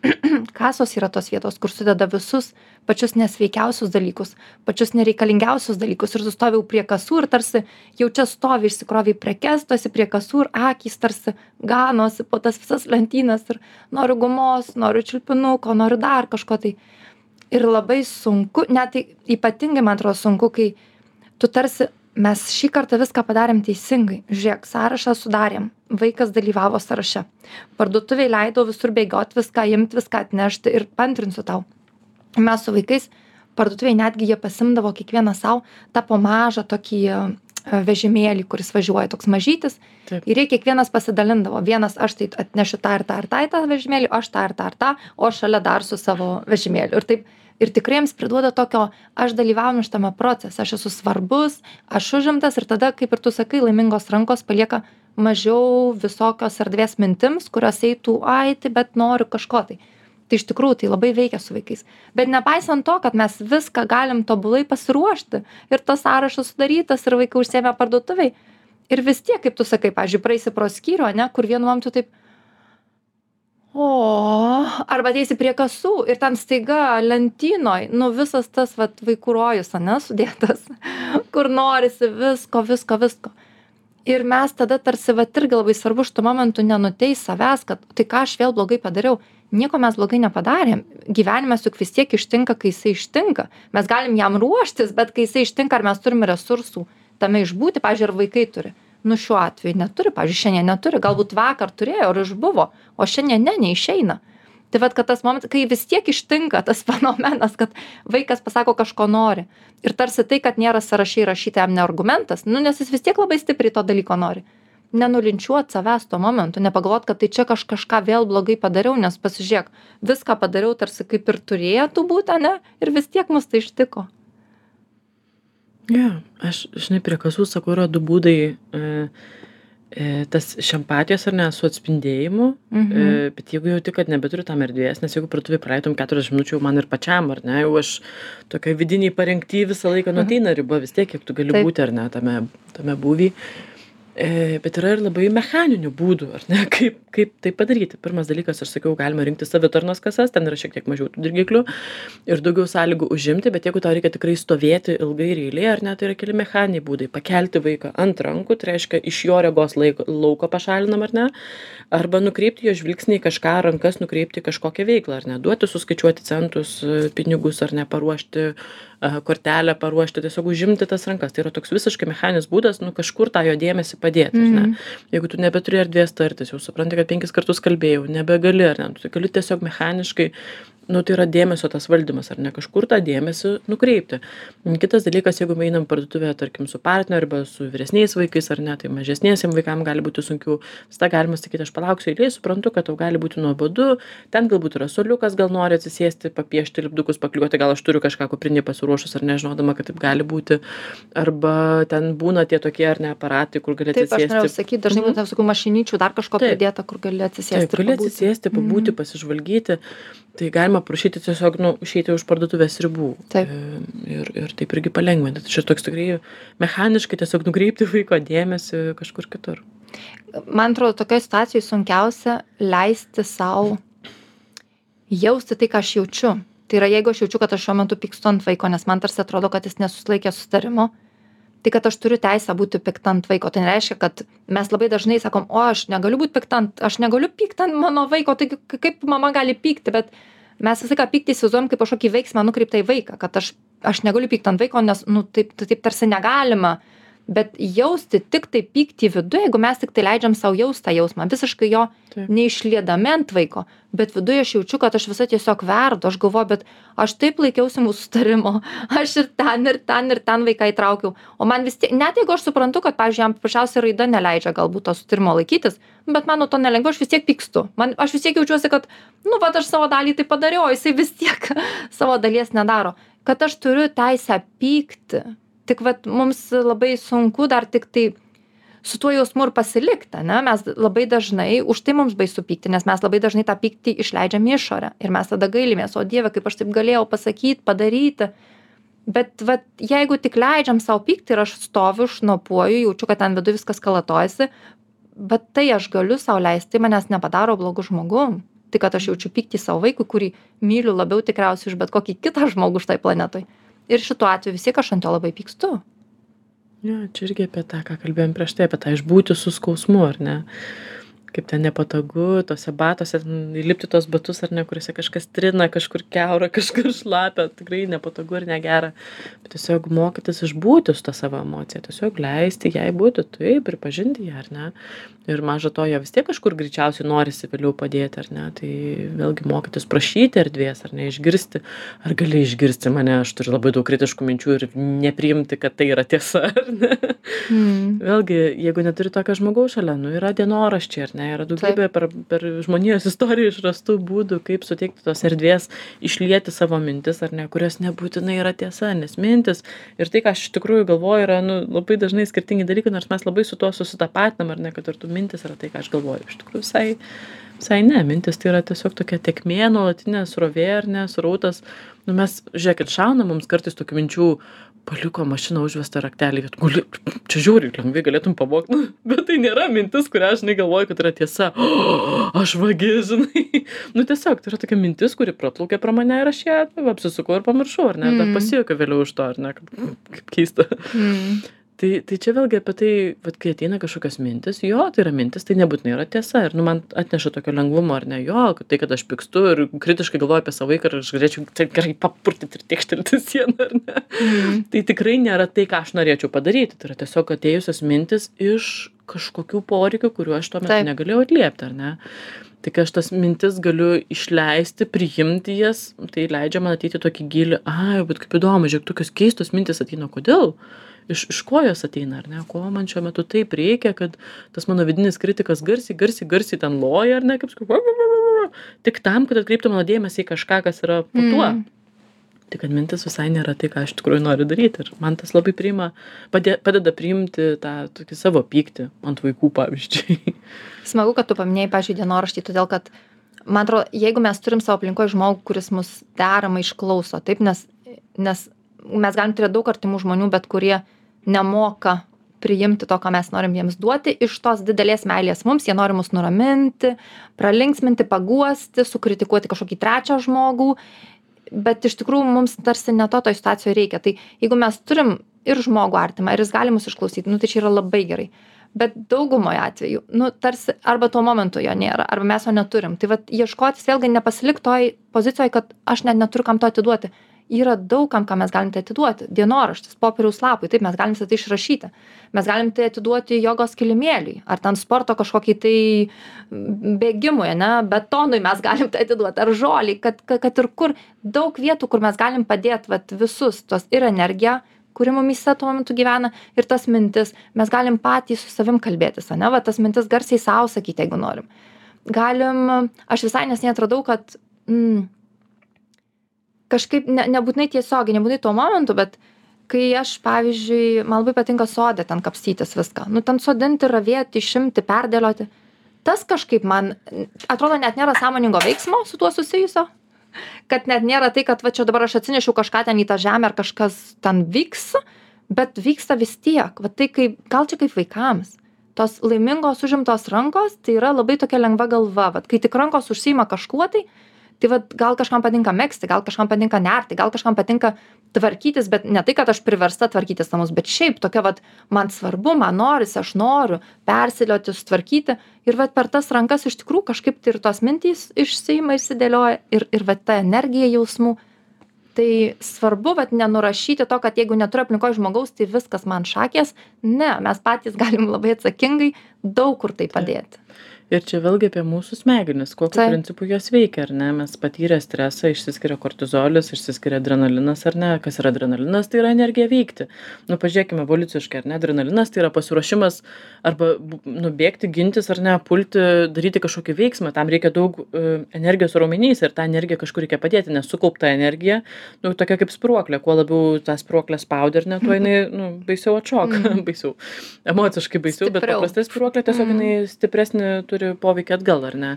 [CLEARS THROAT] Kasos yra tos vietos kur sudeda visus pačius nesveikiausius dalykus pačius nereikalingiausius dalykus ir tu stovi jau prie kasų ir tarsi jau čia stovi išsikrovei prekes tu esi prie kasų ir akys tarsi ganosi po tas visas lentynas ir noriu gumos noriu čiulpinuko noriu dar kažko tai. Ir labai sunku net tai ypatingai man atrodo sunku kai tu tarsi mes šį kartą viską padarėm teisingai. Žiūrėk sąrašą sudarėm vaikas dalyvavo sąraše. Parduotuvėj leidau visur bėgiot viską imt viską atnešti ir paantrinsiu tau mes su vaikais parduotuvėj netgi jie pasiimdavo kiekvienas sau tą po mažą tokį vežimėlį kuris važiuoja toks mažytis. Ir jie kiekvienas pasidalindavo. Vienas aš tai atnešiu tą ir tą ir tą į tą vežimėlį aš tą ir tą ir tą o šalia dar su savo vežimėliu. Ir taip ir tikrai jiems priduoda tokio aš dalyvauju šitame procese aš esu svarbus aš užimtas ir tada kaip ir tu sakai laimingos rankos palieka mažiau visokios erdvės mintims kurios eitų ai tai bet noriu kažko tai tai iš tikrųjų tai labai veikia su vaikais. Bet nepaisant to kad mes viską galim tobulai pasiruošti ir tas sąrašas sudarytas ir vaikai užsiėmę parduotuvėj ir vis tiek kaip tu sakai pavyzdžiui praeisi pro skyrių ane kur vienu momentu taip o arba ateisi prie kasų ir ten staiga lentynoj nu visas tas vat vaikų rojus ane sudėtas [LAUGHS] kur norisi visko visko visko ir mes tada tarsi vat irgi labai svarbu šituo momentu nenuteist savęs kad tai ką aš vėl blogai padariau? Nieko mes blogai nepadarėm. Gyvenimas juk vis tiek ištinka kai jisai ištinka. Mes galim jam ruoštis bet kai jisai ištinka ar mes turim resursų tame išbūti pavyzdžiui ar vaikai turi? Nu šiuo atveju neturi. Pavyzdžiui šiandien neturi. Galbūt vakar turėjo ir išbuvo. O šiandien ne neišeina tai vat kad tas momentas kai vis tiek ištinka tas [LAUGHS] fenomenas kad vaikas pasako kažko nori. Ir tarsi tai kad nėra sąraše įrašyta jam ne argumentas nu nes jis vis tiek labai stipriai to dalyko nori. Nenulinčiuot savęs tuo momentu nepagalvot kad tai čia aš kažką vėl blogai padariau nes pasižiūrėk viską padariau tarsi kaip ir turėtų būt ane ir vis tiek mus tai ištiko. Jo aš žinai prie kasų sakau yra du būdai e, e, tas iš empatijos ar ne su atspindėjimu Mhm. e, bet jeigu jauti kad nebeturi tam erdvės nes jeigu parduotuvėj praleidom keturiasdešim minučių jau man ir pačiam ar ne jau aš tokioj vidinėj parengty visą laiką nu ateina riba vis tiek kiek tu gali Taip. būti ar ne tame tame būvy E, bet yra ir labai mechaninių būdų, ar ne, [LAUGHS] kaip, kaip tai padaryti. Pirmas dalykas, aš sakiau, galima rinkti savitarnos kasas, ten yra šiek tiek mažiau tų dirgiklių ir daugiau sąlygų užimti, bet jeigu tau reikia tikrai stovėti ilgai ir eilė, ar ne, tai yra keli mechaniniai būdai. Pakelti vaiką ant rankų, tai reiškia iš jo regos laiko, lauko pašalinam, ar ne, arba nukreipti jo žvilgsnį į kažką, rankas nukreipti į kažkokią veiklą, ar ne, duoti suskaičiuoti centus, pinigus, ar ne, paruošti kortelę paruošti, tiesiog užimti tas rankas. Tai yra toks visiškai mechaninis būdas, nu kažkur tą jo dėmesį padėti. Mm -hmm. Jeigu tu nebeturi erdvės tartis, jau supranti, kad penkis kartus kalbėjau, nebegali, ar ne, tu gali tiesiog mechaniškai nu tai yra dėmesio tas valdymas ar ne kažkur tą dėmesį nukreipti kitas dalykas jeigu einam į parduotuvę tarkim su partneriu arba su vyresniais vaikais ar ne tai mažesniesiem vaikam gali būti sunkiau visada galima sakyt aš palauksiu eilėj suprantu kad tau gali būti nuobodu ten galbūt yra suoliukas gal nori atsisėsti papiešti lipdukus paklijuoti gal aš turiu kažką kuprinėj pasiruošus ar ne žinodama kad taip gali būti arba ten būna tie tokie ar ne aparatai kur gali Taip, aš norėjau atsisėsti sakyti, dažnai būna visokių mašinyčių, dar kažko Taip. pridėta, kur gali atsisėsti. Taip, gali pabūti. atsisėsti, pabūti, pasižvalgyti. Tai galima prašyti tiesiog, nu, išeiti už parduotuvės ribų. Taip. E, Ir, ir taip irgi palengvinti. Tai čia toks tikrai mechaniškai tiesiog nukreipti vaiko dėmesį kažkur kitur. Man atrodo, tokioje situacijoje sunkiausia leisti savo jausti tai, ką aš jaučiu. Tai yra, jeigu aš jaučiu, kad aš šiuo metu pykstu ant vaiko, nes man tarsi atrodo, kad jis nesusilaikė sustarimo, tai kad aš turiu teisę būti pikta ant vaiko. Tai nereiškia, kad mes labai dažnai sakom, o aš negaliu būti pikta ant, aš negaliu pykti ant mano vaiko, tai kaip mama gali pykti, bet mes visą laiką pyktį įsivaizduojam kaip kažkokį veiksmą nukreiptą į vaiką, kad aš, aš negaliu pykti ant vaiko, nes, nu, taip, taip tarsi negalima. Bet jausti tik tai pyktį viduje, jeigu mes tik tai leidžiam savo jausti tą jausmą, visiškai jo neišliedami ant vaiko, bet viduje aš jaučiu, kad aš visą tiesiog verdu, aš galvoju, bet aš taip laikiausi mūsų starimo, [LAUGHS] aš ir ten, ir ten, ir ten vaiką įtraukiau. O man vis tiek, net jeigu aš suprantu, kad, pavyzdžiui, jam paprasčiausiai raida neleidžia galbūt to sutarimo laikytis, bet man nuo to nelengva, aš vis tiek pykstu. Man, aš vis tiek jaučiuosi, kad, nu, va, aš savo dalį tai padariau, o jisai vis tiek [LAUGHS] savo dalies nedaro. Kad aš turiu teisę pykti. Tik, va, mums labai sunku dar tik tai su tuo jausmu ir pasilikti, ne? Mes labai dažnai, už tai mums baisu pykti, nes mes labai dažnai tą pyktį išleidžiam į išorę. Ir mes tada gailimės, o Dieve, kaip aš taip galėjau pasakyti, padaryti. Bet vat, jeigu tik leidžiam savo pykti ir aš stoviu, šnopuoju, jaučiu, kad ten vidu viskas kalatojasi, bet tai aš galiu sau leisti, tai manęs nepadaro blogų žmogum. Tai kad aš jaučiu pyktį savo vaikui, kurį myliu labiau tikriausiai už bet kokį kitą žmogų štai planetoj. Ir šituo atveju vis tiek aš ant jo labai pykstu. Ja, čia irgi apie tą, ką kalbėjom prieš tai, apie tą išbūti su skausmu, ar ne? Kaip ten nepatogu, tose batose, įlipti tos batus, ar ne, kuriuose kažkas trina, kažkur keura, [LAUGHS] kažkur šlapia, tikrai nepatogu ir negera. Bet tiesiog mokytis išbūti su tą savo emociją, tiesiog leisti jai būti, taip, pripažinti ją, ar ne? Ir maža to, jo vis tiek kažkur greičiausiai norisi vėliau padėti, ar ne? Tai vėlgi mokytis prašyti erdvės, ar ne, išgirsti, ar gali išgirsti mane, aš turiu labai daug kritiškų minčių ir nepriimti, kad tai yra tiesa, [LAUGHS] ar ne? Mm. Vėlgi, jeigu neturi tokio žmogaus šalia, nu yra dienoraščiai, ar ne, yra daugybė per, per žmonijos istoriją išrastų būdų, kaip suteikti tos erdvės, išlieti savo mintis, ar ne, kurios nebūtinai yra tiesa, nes mintis ir tai, ką aš iš tikrųjų galvoju, yra nu, labai dažnai skirtingi dalykai, nors mes labai su tuo susitapatinam, ar ne, kad ir tų mintis yra tai, ką aš galvoju. Iš tikrųjų, visai, visai ne, mintis tai yra tiesiog tokia tekmė, nuolatinė srovė, ar ne, srautas. Nu, mes, žiūrėkit, šauna mums kartais tokių minčių, paliko mašiną užvestą raktelį, kad guli, čia žiūri, lengvai galėtum pavogti, nu, bet tai nėra mintis, kurią aš negalvoju, kad yra tiesa. O, [GASPS] aš vagis, žinai. Nu tiesiog, tai yra tokia mintis, kuri praplaukė pro mane ir aš ją nu, apsisukau ir pamiršau, ar ne, dar Mm. pasijuokiau vėliau iš to, ar ne, kaip, kaip keista. Mm. Tai, tai čia vėlgi apie tai, vat, kai ateina kažkokios mintis, jo, tai yra mintis, tai nebūtinai yra tiesa. Ir nu, man atneša tokio lengvumo, ar ne, jo, tai, kad aš pykstu ir kritiškai galvoju apie savo vaiką ir aš galėčiau taip gerai papurtyti ir tiekštelti [LAUGHS] sieną, ar ne. Mm. Tai tikrai nėra tai, ką aš norėčiau padaryti. Tai yra tiesiog atėjusios mintis iš kažkokių poreikių, kuriuo aš tuo metu negalėjau atliepti, ar ne. Tai kai aš tas mintis galiu išleisti, priimti jas, tai leidžia man ateiti į tokį gilį, ai, bet kaip įdomu, žiūrėk, tokios keistos mintis ateina, kodėl? Iš, iš ko jos ateina, ar ne? Ko man šiuo metu taip reikia, kad tas mano vidinis kritikas garsiai, garsiai, garsiai ten loja, ar ne, kaip sakau, tik tam, kad atkreiptų mano dėmesį į kažką, kas yra po tuo. Mm. Tai kad mintis visai nėra tai, ką aš tikrųjų noriu daryti. Ir man tas labai priima, padė, padeda priimti tą tokį savo pyktį ant vaikų, pavyzdžiui. [LAUGHS] Smagu, kad tu paminėjai, pažiūrėjau, dienoraštį, todėl kad, man atrodo, jeigu mes turim savo aplinkoje žmogų, kuris mus deramai išklauso, taip, nes, nes mes galim turėti daug artimų žmonių, bet kurie nemoka priimti to ką mes norim jiems duoti. Iš tos didelės meilės mums jie nori mus nuraminti pralinksminti paguosti sukritikuoti kažkokį trečią žmogų. Bet iš tikrųjų mums tarsi ne to toj situacijoj reikia. Tai jeigu mes turim ir žmogų artimą ir jis gali mus išklausyt nu tai čia yra labai gerai. Bet daugumoj atvejų nu tarsi arba tuo momentu jo nėra arba mes jo neturim. Tai vat ieškotis vėlgi nepasilikt toj pozicijoj kad aš net neturiu kam to atiduoti yra daug kam ką mes galim tai atiduoti. Dienoraštis popieriaus lapai taip mes galim visa tai išrašyti. Mes galim tai atiduoti jogos kilimėliui ar ten sporto kažkokiai tai bėgimui ane betonui mes galim tai atiduot ar žolei kad kad ir kur daug vietų kur mes galim padėt vat visus tuos ir energiją kuri mumyse tuo metu gyvena ir tas mintis. Mes galim patys su savim kalbėtis ane va tas mintis garsiai sau sakyt jeigu norim. Galim aš visai neseniai atradau kad mm, kažkaip ne nebūtinai tiesiogiai nebūtinai tuo momentu bet kai aš pavyzdžiui man labai patinka sode ten kapstytis viską. Nu ten sodinti ravėti išimti perdėlioti. Tas kažkaip man atrodo net nėra sąmoningo veiksmo su tuo susijusio kad net nėra tai kad va čia dabar aš atsinešiau kažką ten į tą žemę ar kažkas ten vyks bet vyksta vis tiek. Va tai kaip gal čia kaip vaikams. Tos laimingos užimtos rankos tai yra labai tokia lengva galva. Vat kai tik rankos užsiima kažkuo tai tai vat gal kažkam patinka megzti gal kažkam patinka nerti gal kažkam patinka tvarkytis bet ne tai kad aš priversta tvarkytis namus bet šiaip tokia vat man svarbu man norisi aš noriu persilioti sutvarkyti ir vat per tas rankas iš tikrųjų kažkaip tai ir tos mintys išsiima išsidėlioja ir ir vat ta energija jausmų. Tai svarbu vat nenurašyti to kad jeigu neturiu aplinkoj žmogaus tai viskas man šakės. Ne mes patys galim labai atsakingai daug kur tai padėti ir čia vėlgi apie mūsų smegenis kokiu principu jos veikia ar ne? Mes patyrę stresą išsiskiria kortizolis išsiskiria adrenalinas ar ne? Kas yra adrenalinas tai yra energija veikti. Nu pažiūrėkim evoliuciškai ar ne? Adrenalinas tai yra pasiruošimas arba nu bėgti gintis ar ne? Pulti daryti kažkokį veiksmą. Tam reikia daug e, energijos raumenyse ir tą energiją kažkur reikia padėti nes sukaupta energija nu tokia kaip spyruoklė kuo labiau tą spyruoklę spaudi ar ne tuo jinai [LAUGHS] nu baisiau atšoka. Mhm. [LAUGHS] baisiau. Emociškai baisiau bet paprastai spyruoklė tiesiog jinai stipresnį turi poveikį atgal ar ne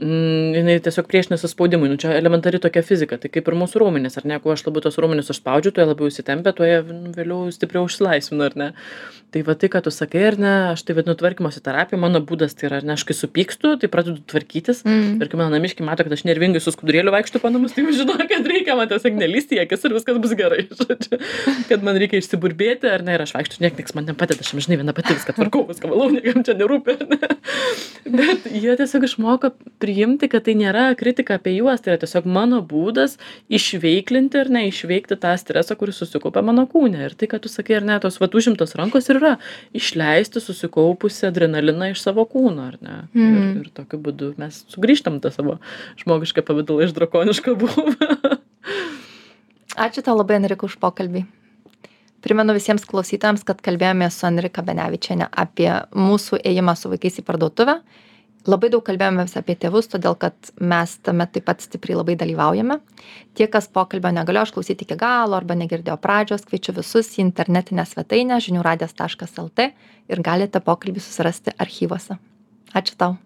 mm, jinai tiesiog priešinasi spaudimui. Nu čia elementari tokia fizika. Tai kaip ir mūsų raumenys ar ne? Kuo aš labiau tuos raumenis užspaudžiu tuo jie labiau įsitempia tuo jie nu, vėliau stipriau išsilaisvina ar ne? Tai va tai ką tu sakai ar ne aš tai vadinu tvarkymosi terapija. Mano būdas tai yra ar ne aš kai supykstu tai pradedu tvarkytis. Mm. ir kai mano namiškiai mato kad aš nervingai su skudurėliu vaikštau po namus tai žino kad reikia man tiesiog nelįsti į akis ir viskas bus gerai. [LAUGHS] Kad man reikia išsiburbėti ar ne ir aš vaikštau niek nieks man nepadeda aš amžinai viena pati viską tvarkau viską valau niekam čia nerūpi ne? [LAUGHS] Bet jie tiesiog išmoko priimti kad tai nėra kritika apie juos tai yra tiesiog mano būdas išveiklinti ar ne išveikti tą stresą kuris susikaupia mano kūne ir tai ką tu sakai ar ne tos vat užimtos rankos ir yra išleisti susikaupusį adrenaliną iš savo kūno ar ne ir, Mhm. ir tokiu būdu mes sugrįžtam tą savo žmogišką pavidalą iš drakoniško būvio [LAUGHS] Ačiū tau labai, Enrika, už pokalbį. Primenu visiems klausytojams, kad kalbėjome su Enrika Benevičiane apie mūsų ėjimą su vaikais į parduotuvę. Labai daug kalbėjome apie tėvus, todėl kad mes tame taip pat stipriai labai dalyvaujame. Tie, kas pokalbio negalėjo išklausyti iki galo arba negirdėjo pradžios, kviečiu visus į internetinę svetainę žiniųradės.lt ir galite pokalbį susirasti archyvose. Ačiū tau.